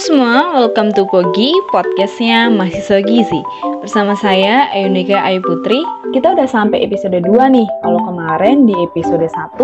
semua, welcome to Pogi, podcastnya Mahasiswa Gizi Bersama saya, Ayunika Ayu Putri Kita udah sampai episode 2 nih Kalau kemarin di episode 1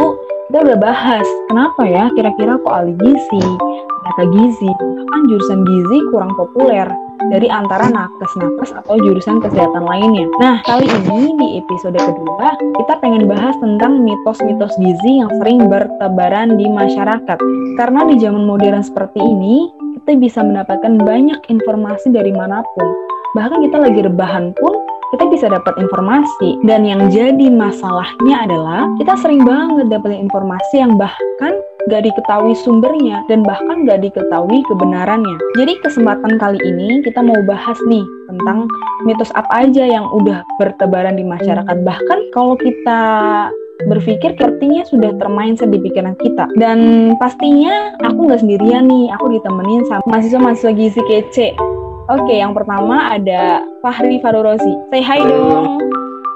kita udah bahas Kenapa ya kira-kira kok ahli gizi, ternyata gizi Bahkan jurusan gizi kurang populer dari antara nakes-nakes atau jurusan kesehatan lainnya. Nah, kali ini di episode kedua, kita pengen bahas tentang mitos-mitos gizi yang sering bertebaran di masyarakat. Karena di zaman modern seperti ini, kita bisa mendapatkan banyak informasi dari mana pun. Bahkan kita lagi rebahan pun, kita bisa dapat informasi. Dan yang jadi masalahnya adalah, kita sering banget dapetin informasi yang bahkan gak diketahui sumbernya dan bahkan gak diketahui kebenarannya. Jadi kesempatan kali ini kita mau bahas nih tentang mitos apa aja yang udah bertebaran di masyarakat. Bahkan kalau kita berpikir artinya sudah termain di pikiran kita. Dan pastinya aku nggak sendirian nih aku ditemenin sama mahasiswa-mahasiswa gizi kece. Oke yang pertama ada Fahri Farurosi say hi dong.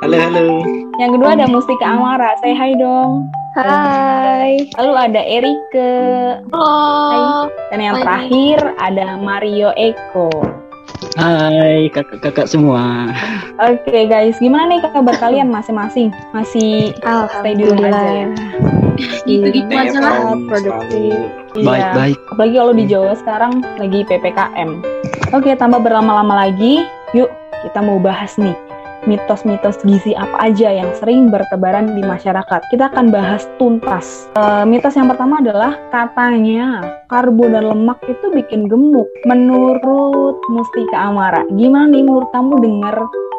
Halo halo. Yang kedua ada Mustika Amara. Say hi dong. Hai. Lalu ada Erike. Halo. Dan yang terakhir ada Mario Eko. Hai kakak-kakak semua. Oke okay, guys, gimana nih kabar kalian masing-masing? Masih stay di rumah aja ya? Gitu-gitu aja lah. Produktif. Baik-baik. Iya. Apalagi kalau di Jawa sekarang lagi PPKM. Oke, okay, tambah berlama-lama lagi, yuk kita mau bahas nih mitos-mitos gizi apa aja yang sering bertebaran di masyarakat. Kita akan bahas tuntas. E, mitos yang pertama adalah katanya karbo dan lemak itu bikin gemuk. Menurut Mustika Amara, gimana nih menurut kamu dengar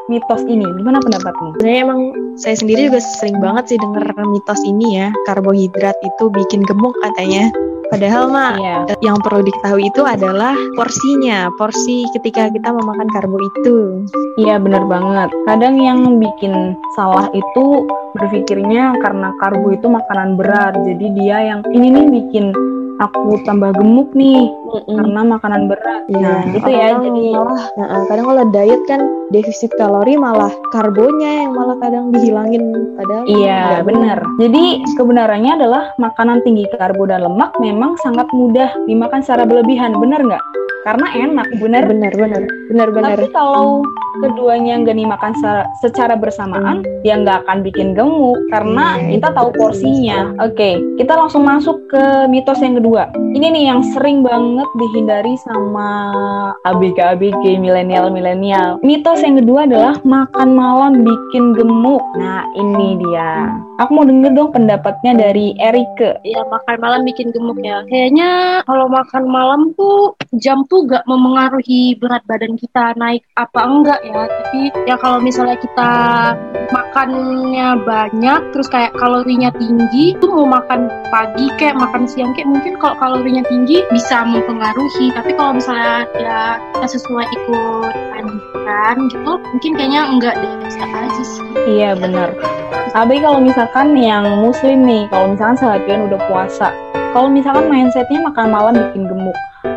mitos ini? Gimana pendapatmu? Sebenarnya emang saya sendiri juga sering banget sih dengar mitos ini ya. Karbohidrat itu bikin gemuk katanya. Padahal mah iya. yang perlu diketahui itu adalah porsinya, porsi ketika kita memakan karbo itu. Iya benar banget. Kadang yang bikin salah itu berpikirnya karena karbo itu makanan berat, jadi dia yang ini nih bikin aku tambah gemuk nih mm-hmm. karena makanan berat. Ya, nah, gitu ya. Jadi malah nah, kadang kalau diet kan defisit kalori malah karbonya yang malah kadang dihilangin padahal Iya, benar. Jadi kebenarannya adalah makanan tinggi karbo dan lemak memang sangat mudah dimakan secara berlebihan, benar nggak? Karena enak benar benar benar benar benar tapi kalau keduanya nggak dimakan secara, secara bersamaan ya nggak akan bikin gemuk karena hmm. kita tahu porsinya. oke okay, kita langsung masuk ke mitos yang kedua. Ini nih yang sering banget dihindari sama ABG ABG milenial milenial. Mitos yang kedua adalah makan malam bikin gemuk. Nah ini dia aku mau denger dong pendapatnya dari Erike. Ya makan malam bikin gemuk ya. Kayaknya kalau makan malam tuh jam tuh gak memengaruhi berat badan kita naik apa enggak ya. Tapi ya kalau misalnya kita makannya banyak terus kayak kalorinya tinggi tuh mau makan pagi kayak makan siang kayak mungkin kalau kalorinya tinggi bisa mempengaruhi. Tapi kalau misalnya ya sesuai ikut anjuran gitu mungkin kayaknya enggak deh. Bisa aja sih. Iya benar. Tapi kalau misalkan yang muslim nih kalau misalkan seharian udah puasa. Kalau misalkan mindsetnya makan malam bikin gemuk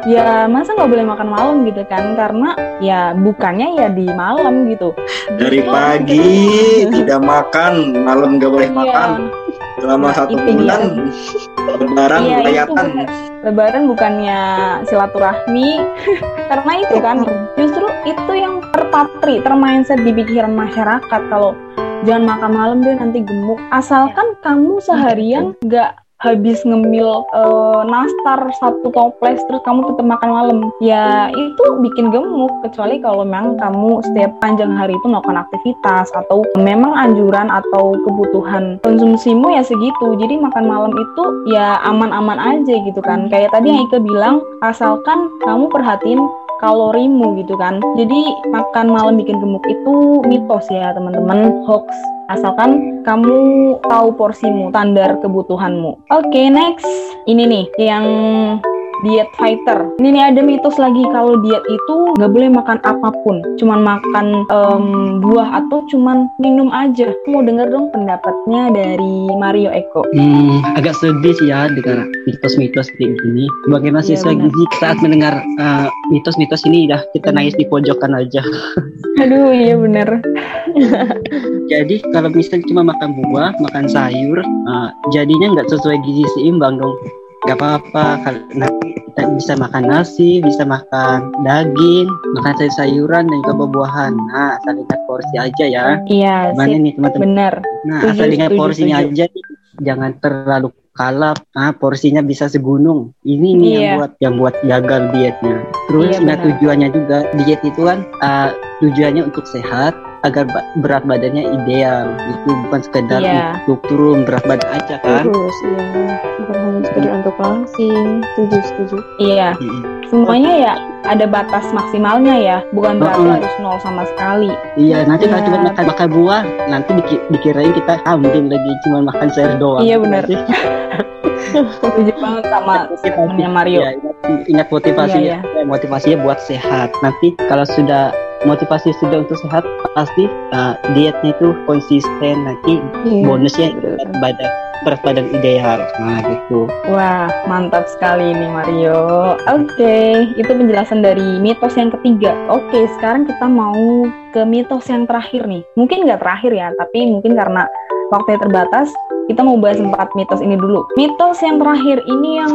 ya masa nggak boleh makan malam gitu kan? Karena ya bukannya ya di malam gitu. Dari gitu. pagi tidak makan malam nggak boleh iya. makan. Selama nah, satu bulan lebaran iya, kelihatan. lebaran bukannya silaturahmi karena itu kan justru itu yang terpatri termindset di pikiran masyarakat kalau jangan makan malam deh nanti gemuk. Asalkan kamu seharian nggak habis ngemil uh, nastar satu toples terus kamu tetap makan malam. Ya itu bikin gemuk kecuali kalau memang kamu setiap panjang hari itu melakukan aktivitas atau memang anjuran atau kebutuhan konsumsimu ya segitu. Jadi makan malam itu ya aman-aman aja gitu kan. Kayak tadi yang Ike bilang asalkan kamu perhatiin kalorimu gitu kan. Jadi makan malam bikin gemuk itu mitos ya teman-teman, hoax. Asalkan kamu tahu porsimu, standar kebutuhanmu. Oke, okay, next. Ini nih yang diet fighter. Ini nih ada mitos lagi kalau diet itu nggak boleh makan apa pun, cuman makan um, buah atau cuman minum aja. Mau denger dong pendapatnya dari Mario Eko. Hmm, agak sedih sih ya dengan mitos-mitos kayak gini. Bagaimana sih ya, gizi saat mendengar uh, mitos-mitos ini dah kita nangis di pojokan aja. Aduh, iya bener. Jadi kalau misalnya cuma makan buah, makan sayur, uh, jadinya nggak sesuai gizi seimbang dong. Gak apa-apa, nanti bisa makan nasi, bisa makan daging, makan sayur-sayuran dan juga buah-buahan. Nah, asal ingat porsi aja ya. Iya, Gimana nih teman-teman? Bener. Nah, Setuju, asal ingat porsinya setuju. aja, jangan terlalu kalap. Ah, porsinya bisa segunung. Ini nih Iya. yang buat yang buat gagal dietnya. Terus Iya, benar. tujuannya juga. Diet itu kan ah, tujuannya untuk sehat agar ba- berat badannya ideal. Itu bukan sekedar Iya. untuk turun berat badan aja kan. Terus iya, bukan hanya sekedar untuk langsing. Setuju, setuju. Iya, Mm-mm. semuanya ya ada batas maksimalnya ya, bukan berarti Oh. harus nol sama sekali. Iya, nanti kalau Iya. cuma makan makan buah, nanti diki- dikirain kita kambing lagi cuma makan sayur doang. Iya, benar. Setuju banget sama temennya Mario. Iya, ingat, ingat motivasinya, Iya, Ya, motivasinya buat sehat. Nanti kalau sudah motivasi sudah untuk sehat, pasti uh, dietnya itu konsisten. Nanti Iya. bonusnya berat badan berat badan ideal. Nah gitu. Wah, mantap sekali nih Mario. Oke, itu penjelasan dari mitos yang ketiga. Oke, sekarang kita mau ke mitos yang terakhir nih. Mungkin nggak terakhir ya, tapi mungkin karena waktunya terbatas, kita mau bahas empat mitos ini dulu. Mitos yang terakhir ini yang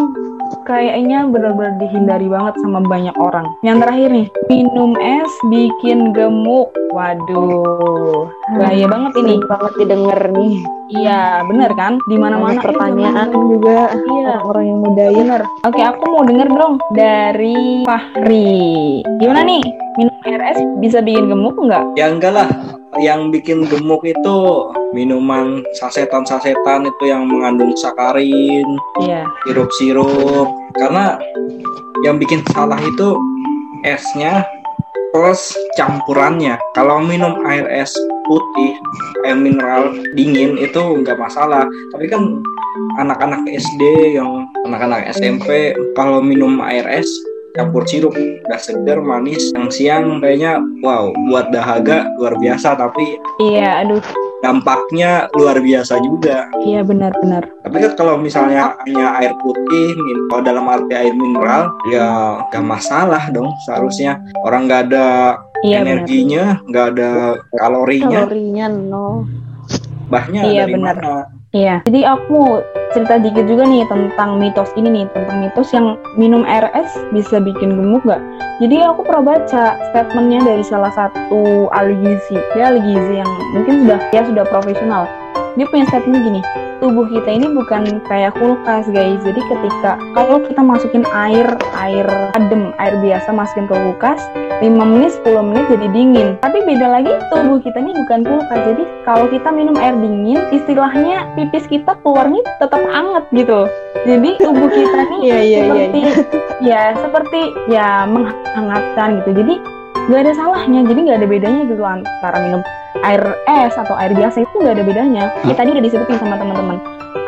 kayaknya benar-benar dihindari banget sama banyak orang. Yang terakhir nih, minum es bikin gemuk. Waduh, bahaya banget ini. Sering banget didengar nih. Iya, bener kan? Di mana-mana Banyak pertanyaan juga Iya. orang-orang yang muda ya. Bener. Oke, aku mau denger dong dari Fahri. Gimana nih? Minum air es bisa bikin gemuk nggak? Ya enggak lah, yang bikin gemuk itu minuman sasetan-sasetan itu yang mengandung sakarin, Iya. sirup-sirup. Karena yang bikin salah itu esnya plus campurannya. Kalau minum air es putih, air mineral dingin itu nggak masalah. Tapi kan anak-anak SD yang anak-anak SMP kalau minum air es campur sirup udah segar manis yang siang kayaknya wow buat dahaga luar biasa tapi Iya, aduh. Dampaknya luar biasa juga Iya benar-benar. tapi kan kalau misalnya hanya air putih kalau dalam arti air mineral ya gak masalah dong seharusnya orang nggak ada Iya benar. energinya nggak ada kalorinya Kalorinya nol. bahnya Iya, dari benar. mana Iya. Jadi aku cerita dikit juga nih tentang mitos ini nih, tentang mitos yang minum air es bisa bikin gemuk nggak? Jadi aku pernah baca statementnya dari salah satu ahli gizi, dia ahli gizi yang mungkin sudah ya sudah profesional. Dia punya statement gini, tubuh kita ini bukan kayak kulkas guys. Jadi ketika kalau kita masukin air, air adem, air biasa masukin ke kulkas, 5 menit, 10 menit jadi dingin. Tapi beda lagi tubuh kita ini bukan kulkas. Jadi kalau kita minum air dingin, istilahnya pipis kita keluarnya tetap anget gitu. Jadi tubuh kita nih iya, iya, seperti ya seperti ya menghangatkan gitu. Jadi nggak ada salahnya. Jadi nggak ada bedanya gitu antara minum air es atau air biasa itu nggak ada bedanya. Ya, tadi udah disebutin sama teman-teman.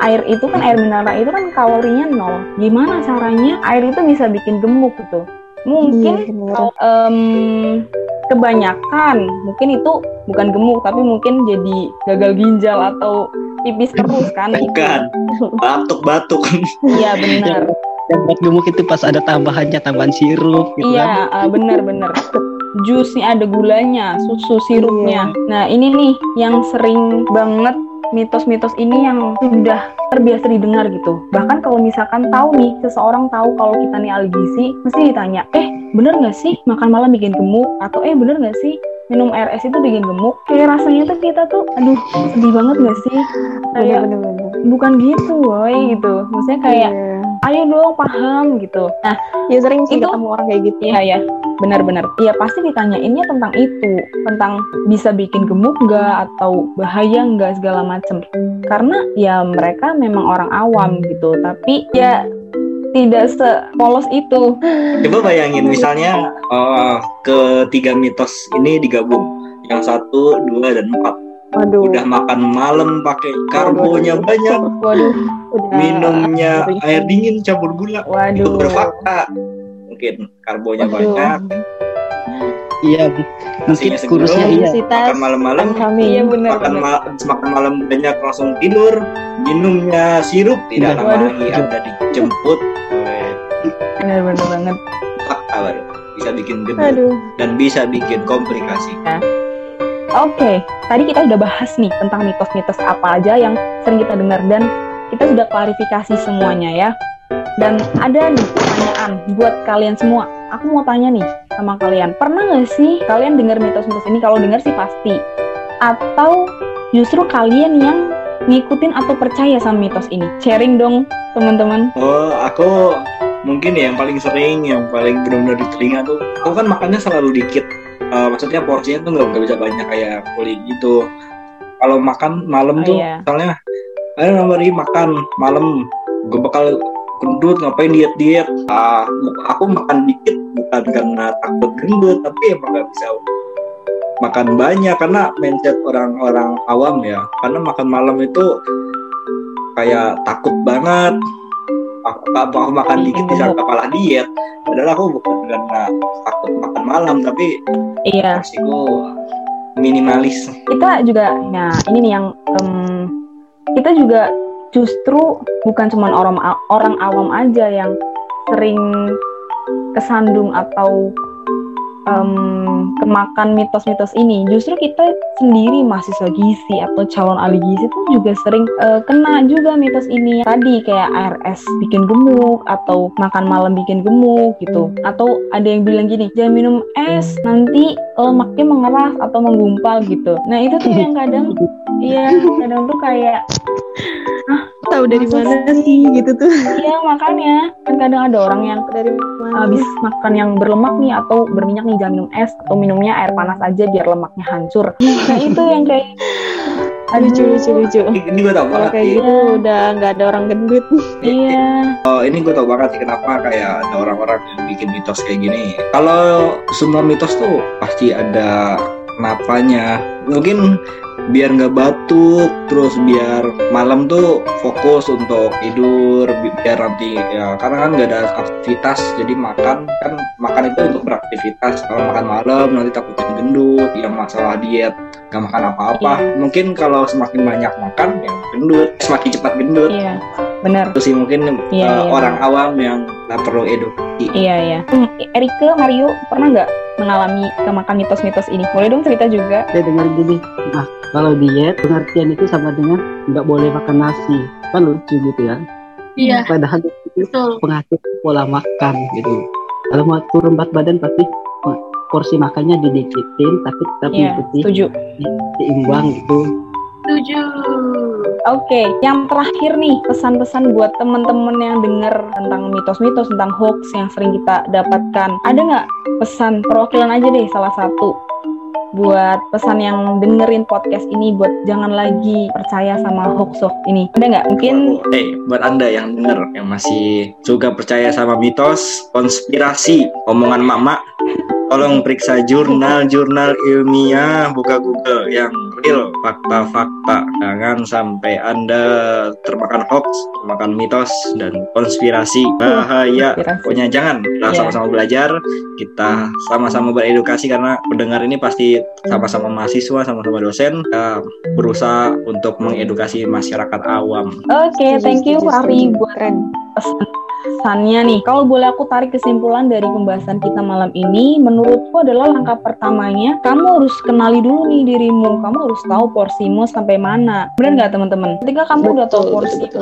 Air itu kan air mineral itu kan kalorinya nol. Gimana caranya air itu bisa bikin gemuk gitu? Mungkin Iya, em, kebanyakan mungkin itu bukan gemuk tapi mungkin jadi gagal ginjal atau pipis terus kan bukan batuk-batuk iya benar Dan buat gemuk itu pas ada tambahannya tambahan sirup gitu kan. iya eh, benar-benar jusnya ada gulanya susu sirupnya Iya. nah ini nih yang sering banget mitos-mitos ini yang sudah terbiasa didengar gitu bahkan kalau misalkan tahu nih seseorang tahu kalau kita nih ahli gizi mesti ditanya eh bener nggak sih makan malam bikin gemuk atau eh bener nggak sih minum air es itu bikin gemuk kayak rasanya tuh kita tuh aduh sedih banget nggak sih kayak Bener-bener. bukan gitu woi gitu maksudnya kayak Iya. Ayo dong paham gitu nah Ya sering sih Itu- ketemu orang kayak gitu. Iya ya, benar-benar. Iya pasti ditanyainnya tentang itu, tentang bisa bikin gemuk nggak atau bahaya nggak segala macem. Karena ya mereka memang orang awam gitu, tapi ya tidak sepolos itu. coba bayangin misalnya eh, ketiga mitos ini digabung yang satu dua dan empat Waduh. udah makan malam pakai karbonya banyak Waduh, Udah. minumnya air dingin campur gula itu waduh. berfakta mungkin karbonya Waduh. banyak Iya, mungkin kurusnya iya. Makan malam-malam Iya benar makan benar. ma- makan malam banyak langsung tidur minumnya sirup tidak lama Waduh. lagi anda dijemput Benar-benar banget. fakta baru bisa bikin gendut dan bisa bikin komplikasi Oke, tadi kita udah bahas nih tentang mitos-mitos apa aja yang sering kita dengar dan kita sudah klarifikasi semuanya ya. Dan ada nih pertanyaan buat kalian semua. Aku mau tanya nih sama kalian. Pernah nggak sih kalian dengar mitos-mitos ini? Kalau dengar sih pasti. Atau justru kalian yang ngikutin atau percaya sama mitos ini? Sharing dong teman-teman. Oh, aku mungkin ya yang paling sering, yang paling benar-benar di telinga tuh, aku kan makannya selalu dikit. Uh, maksudnya porsinya tuh nggak bisa banyak kayak kulit gitu. Kalau makan malam oh, tuh, iya. misalnya, ada nomor makan malam, gue bakal gendut ngapain diet diet. Uh, aku makan dikit bukan karena takut gendut, tapi emang nggak bisa makan banyak karena mindset orang-orang awam ya karena makan malam itu kayak takut banget aku, aku makan dikit bisa kepala diet padahal aku bukan karena takut makan malam tapi iya. resiko minimalis. Kita juga nah ini nih yang um, kita juga justru bukan cuma orang orang awam aja yang sering kesandung atau um, kemakan mitos-mitos ini justru kita sendiri mahasiswa gizi atau calon ahli gizi tuh juga sering uh, kena juga mitos ini. Tadi kayak ARS bikin gemuk atau makan malam bikin gemuk gitu. Atau ada yang bilang gini jangan minum es nanti lemaknya mengeras atau menggumpal gitu. Nah itu tuh yang kadang iya kadang tuh kayak ah tahu dari mana sih? gitu tuh. Iya makanya. kan kadang ada orang yang dari habis makan yang berlemak nih atau berminyak nih jangan minum es atau minumnya air panas aja biar lemaknya hancur. Nah itu yang kayak Aduh, lucu lucu lucu. Ini gue tau banget. Kayak gitu udah nggak ada orang gendut. Iya. Oh ini gue tau banget sih kenapa kayak ada orang-orang yang bikin mitos kayak gini. Kalau semua mitos tuh pasti ada kenapanya. Mungkin biar nggak batuk terus biar malam tuh fokus untuk tidur biar nanti ya karena kan nggak ada aktivitas jadi makan kan makan itu untuk beraktivitas kalau makan malam nanti takutnya gendut ya masalah diet nggak makan apa-apa. Iya. mungkin kalau semakin banyak makan ya gendut semakin cepat gendut. Iya benar. Itu sih mungkin iya, uh, iya. orang awam yang nggak perlu edukasi. Iya iya. Hmm, Erike Mario pernah nggak mengalami kemakan mitos-mitos ini. Boleh dong cerita juga? Saya dengar gini. Nah kalau diet pengertian itu sama dengan nggak boleh makan nasi. Kan lucu gitu ya? Iya. Padahal itu pengatur pola makan gitu. Kalau mau turun berat badan pasti porsi makannya didikitin tapi tetap yeah, mengikuti setuju. seimbang gitu setuju. Oke, okay, yang terakhir nih pesan-pesan buat temen-temen yang denger tentang mitos-mitos tentang hoax yang sering kita dapatkan. Ada nggak pesan perwakilan aja deh salah satu? Buat pesan yang dengerin podcast ini buat jangan lagi percaya sama hoax hoax ini. Ada nggak? Mungkin eh hey, buat anda yang denger yang masih juga percaya sama mitos konspirasi omongan mama tolong periksa jurnal-jurnal ilmiah buka Google yang real fakta-fakta jangan sampai anda termakan hoax termakan mitos dan konspirasi bahaya. pokoknya jangan kita yeah. sama-sama belajar kita sama-sama beredukasi karena pendengar ini pasti sama-sama mahasiswa sama-sama dosen kita berusaha untuk mengedukasi masyarakat awam. Oke okay, thank you Ari buat pesannya nih. Kalau boleh aku tarik kesimpulan dari pembahasan kita malam ini, menurutku adalah langkah pertamanya kamu harus kenali dulu nih dirimu. Kamu harus tahu porsimu sampai mana. Benar nggak teman-teman? Ketika kamu udah tahu porsi itu,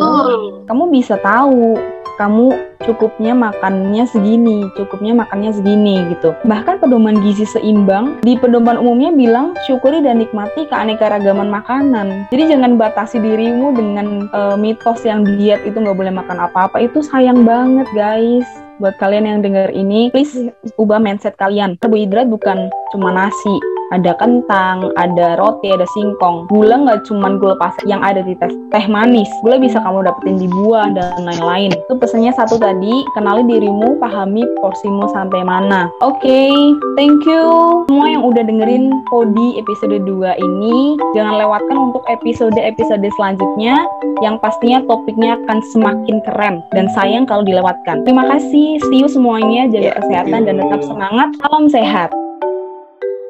kamu bisa tahu kamu cukupnya makannya segini, cukupnya makannya segini gitu. Bahkan pedoman gizi seimbang di pedoman umumnya bilang syukuri dan nikmati keanekaragaman makanan. Jadi jangan batasi dirimu dengan uh, mitos yang diet itu nggak boleh makan apa-apa. Itu sayang banget guys. Buat kalian yang dengar ini, please ubah mindset kalian. Karbohidrat bukan cuma nasi, ada kentang, ada roti, ada singkong. Gula nggak cuma gula pasir yang ada di teh, teh manis. Gula bisa kamu dapetin di buah dan lain-lain. Itu pesannya satu tadi, kenali dirimu, pahami porsimu sampai mana. Oke, okay, thank you semua yang udah dengerin Podi episode 2 ini. Jangan lewatkan untuk episode-episode selanjutnya yang pastinya topiknya akan semakin keren dan sayang kalau dilewatkan. Terima kasih, see you semuanya, jaga yeah, kesehatan dan tetap semangat. Salam sehat.